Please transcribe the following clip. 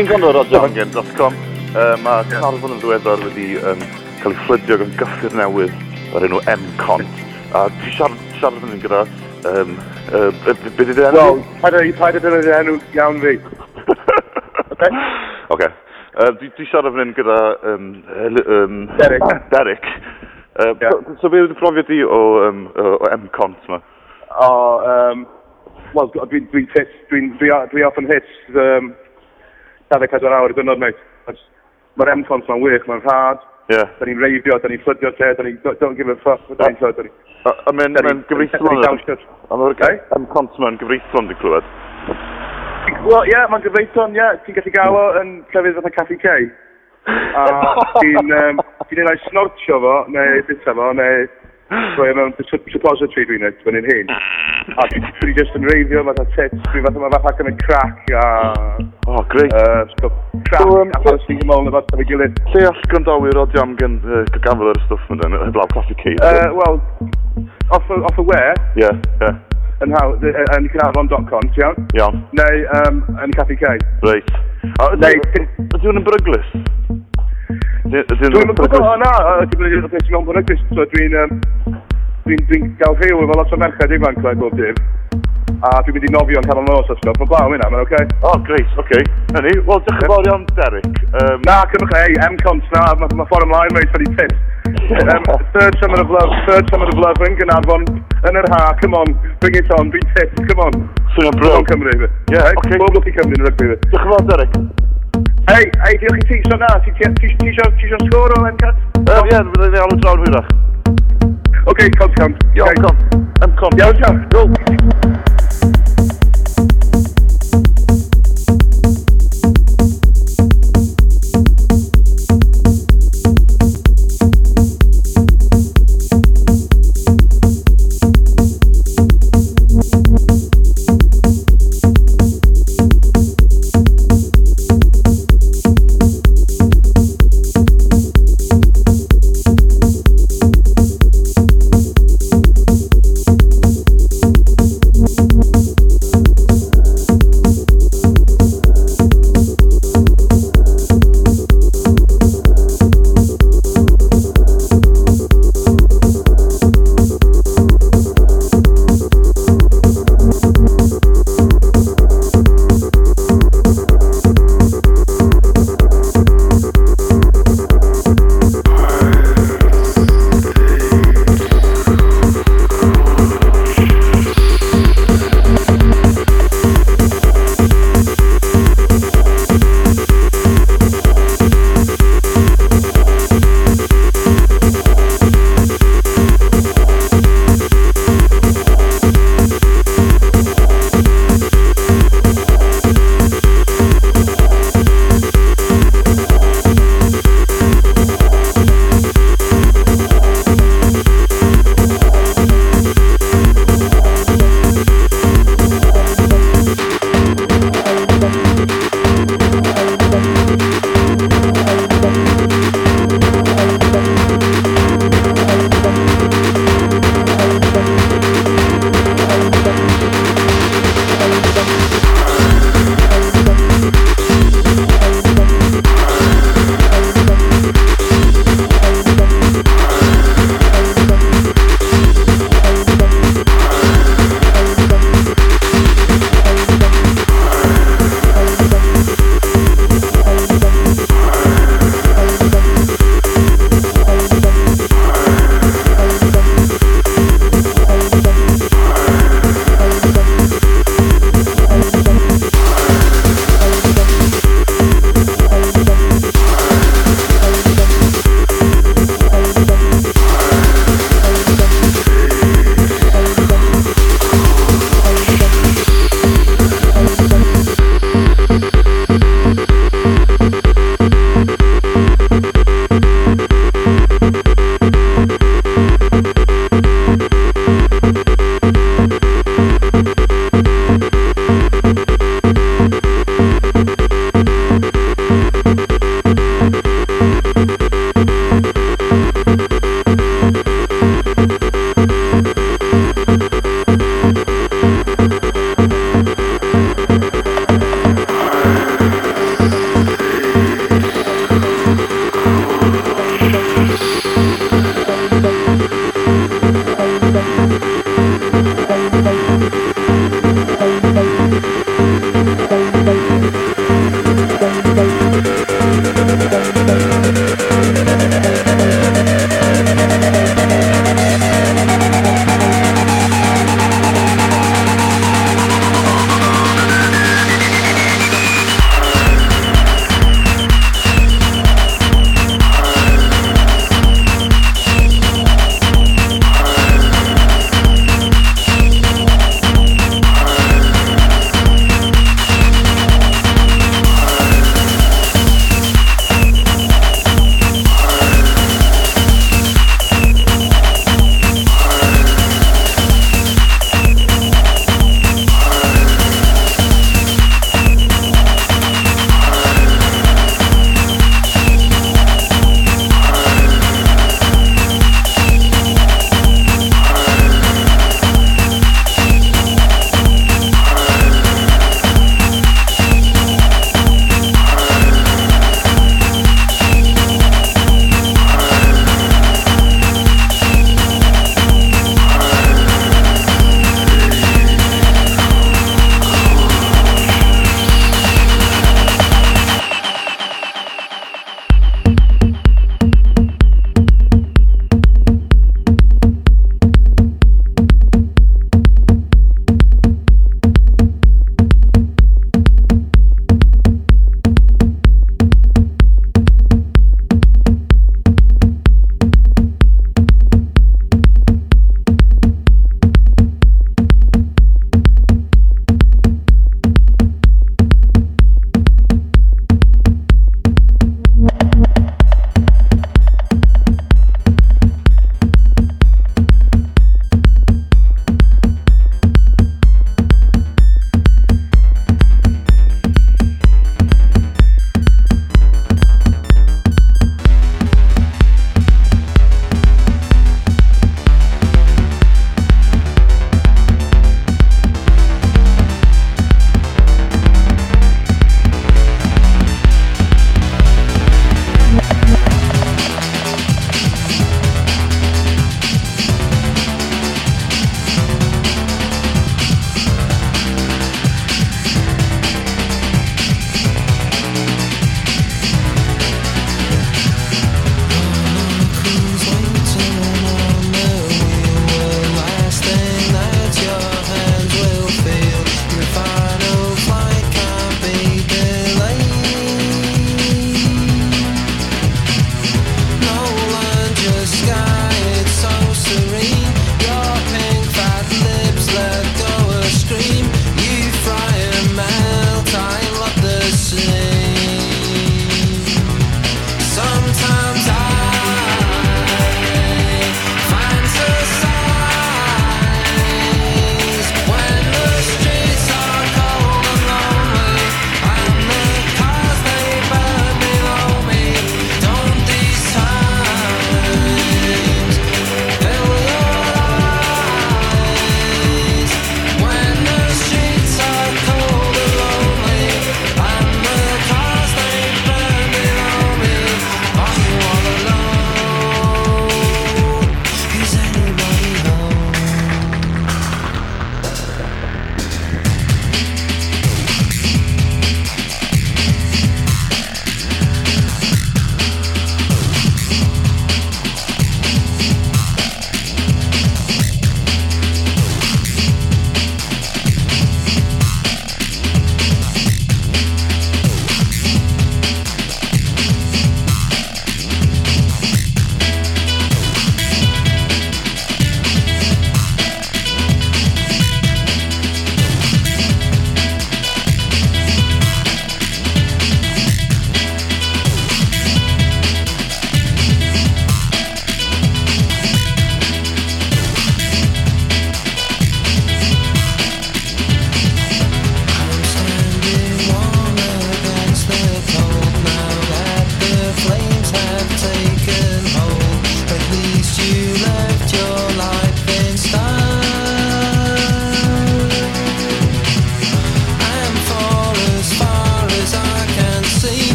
chi'n gwrando ar radioangen.com, mae Carfon yn ddiweddar wedi cael ei fflydio gan gyffur newydd o'r enw M-Con. A ti siarad, siarad yn gyda... Um, uh, Beth ydy'r enw? Wel, paid ydy'r enw iawn fi. Oce? Oce. siarad fan gyda... Derek. Derek. So beth yw'r profiad di o, um, o M-Cont dwi'n O, dwi'n dwi'n dwi'n dwi'n dwi'n dwi'n dwi'n dwi'n off dwi'n hits. Um, 24 awr i dynod mate. Mae'r M-Cons ma'n wych, mae'n rhad, yeah. da ni'n reifio, da ni'n fflydio lle, da ni'n don't give a fuck, da ni'n fflyd, da ni'n... A mae'n gyfreithlon yn... A M-Cons ma'n gyfreithlon di clywed. Wel, ie, mae'n gyfreithlon, ie, ti'n gallu gael o yn llefydd fatha Caffi K. A ti'n... Ti'n ei snortio fo, neu bita fo, neu... Rwy'n mewn suppository dwi'n neud, fan un hyn. A dwi just yn reifio, mae'n tits, dwi'n fath o'n fath ac crack, a... Gri. Trac, ti'n ymwneud Lle all grandawyr o diam gan gafel ar y stwff yn y blaw classic case? Uh, Wel, off, y we. Ie, ie. Yn hawl, yn cynarfon.com, ti iawn? Iawn. Neu um, yn Caffi Cai. Reit. Neu... Ydy hwn yn bryglis? Dwi'n gwybod o na, dwi'n gwybod o beth sy'n bryglis, so dwi'n... Dwi'n gael rhyw efo lot o merched ifanc, dwi'n gwybod a dwi'n mynd i nofio yn canol nos os gwrs. Mae'n blaw yna, mae'n oce. Okay. Oh, great, oce. Okay. Hynny, wel, dych chi'n fawr iawn, Derek. Um... Na, cymwch ei, m cont na, mae ma ffordd ymlaen, mae'n ffordd i pit. um, third summer of love, third summer of love yn Gynarfon, yn yr ha, come on, bring it on, be tit, come on. Swnio'n bro. Swnio'n Cymru, fe. Ie, oce. Bob lwc i Cymru yn rygbi, fe. Dych yn fawr, Derek. Hei, hei, diolch i ti, so na, ti eisiau sgôr o M-Cont? ie, fyddai'n iawn yn drawn hwyrach. Oce, okay, come, come. Iawn, come. Iawn, come. Iawn, come.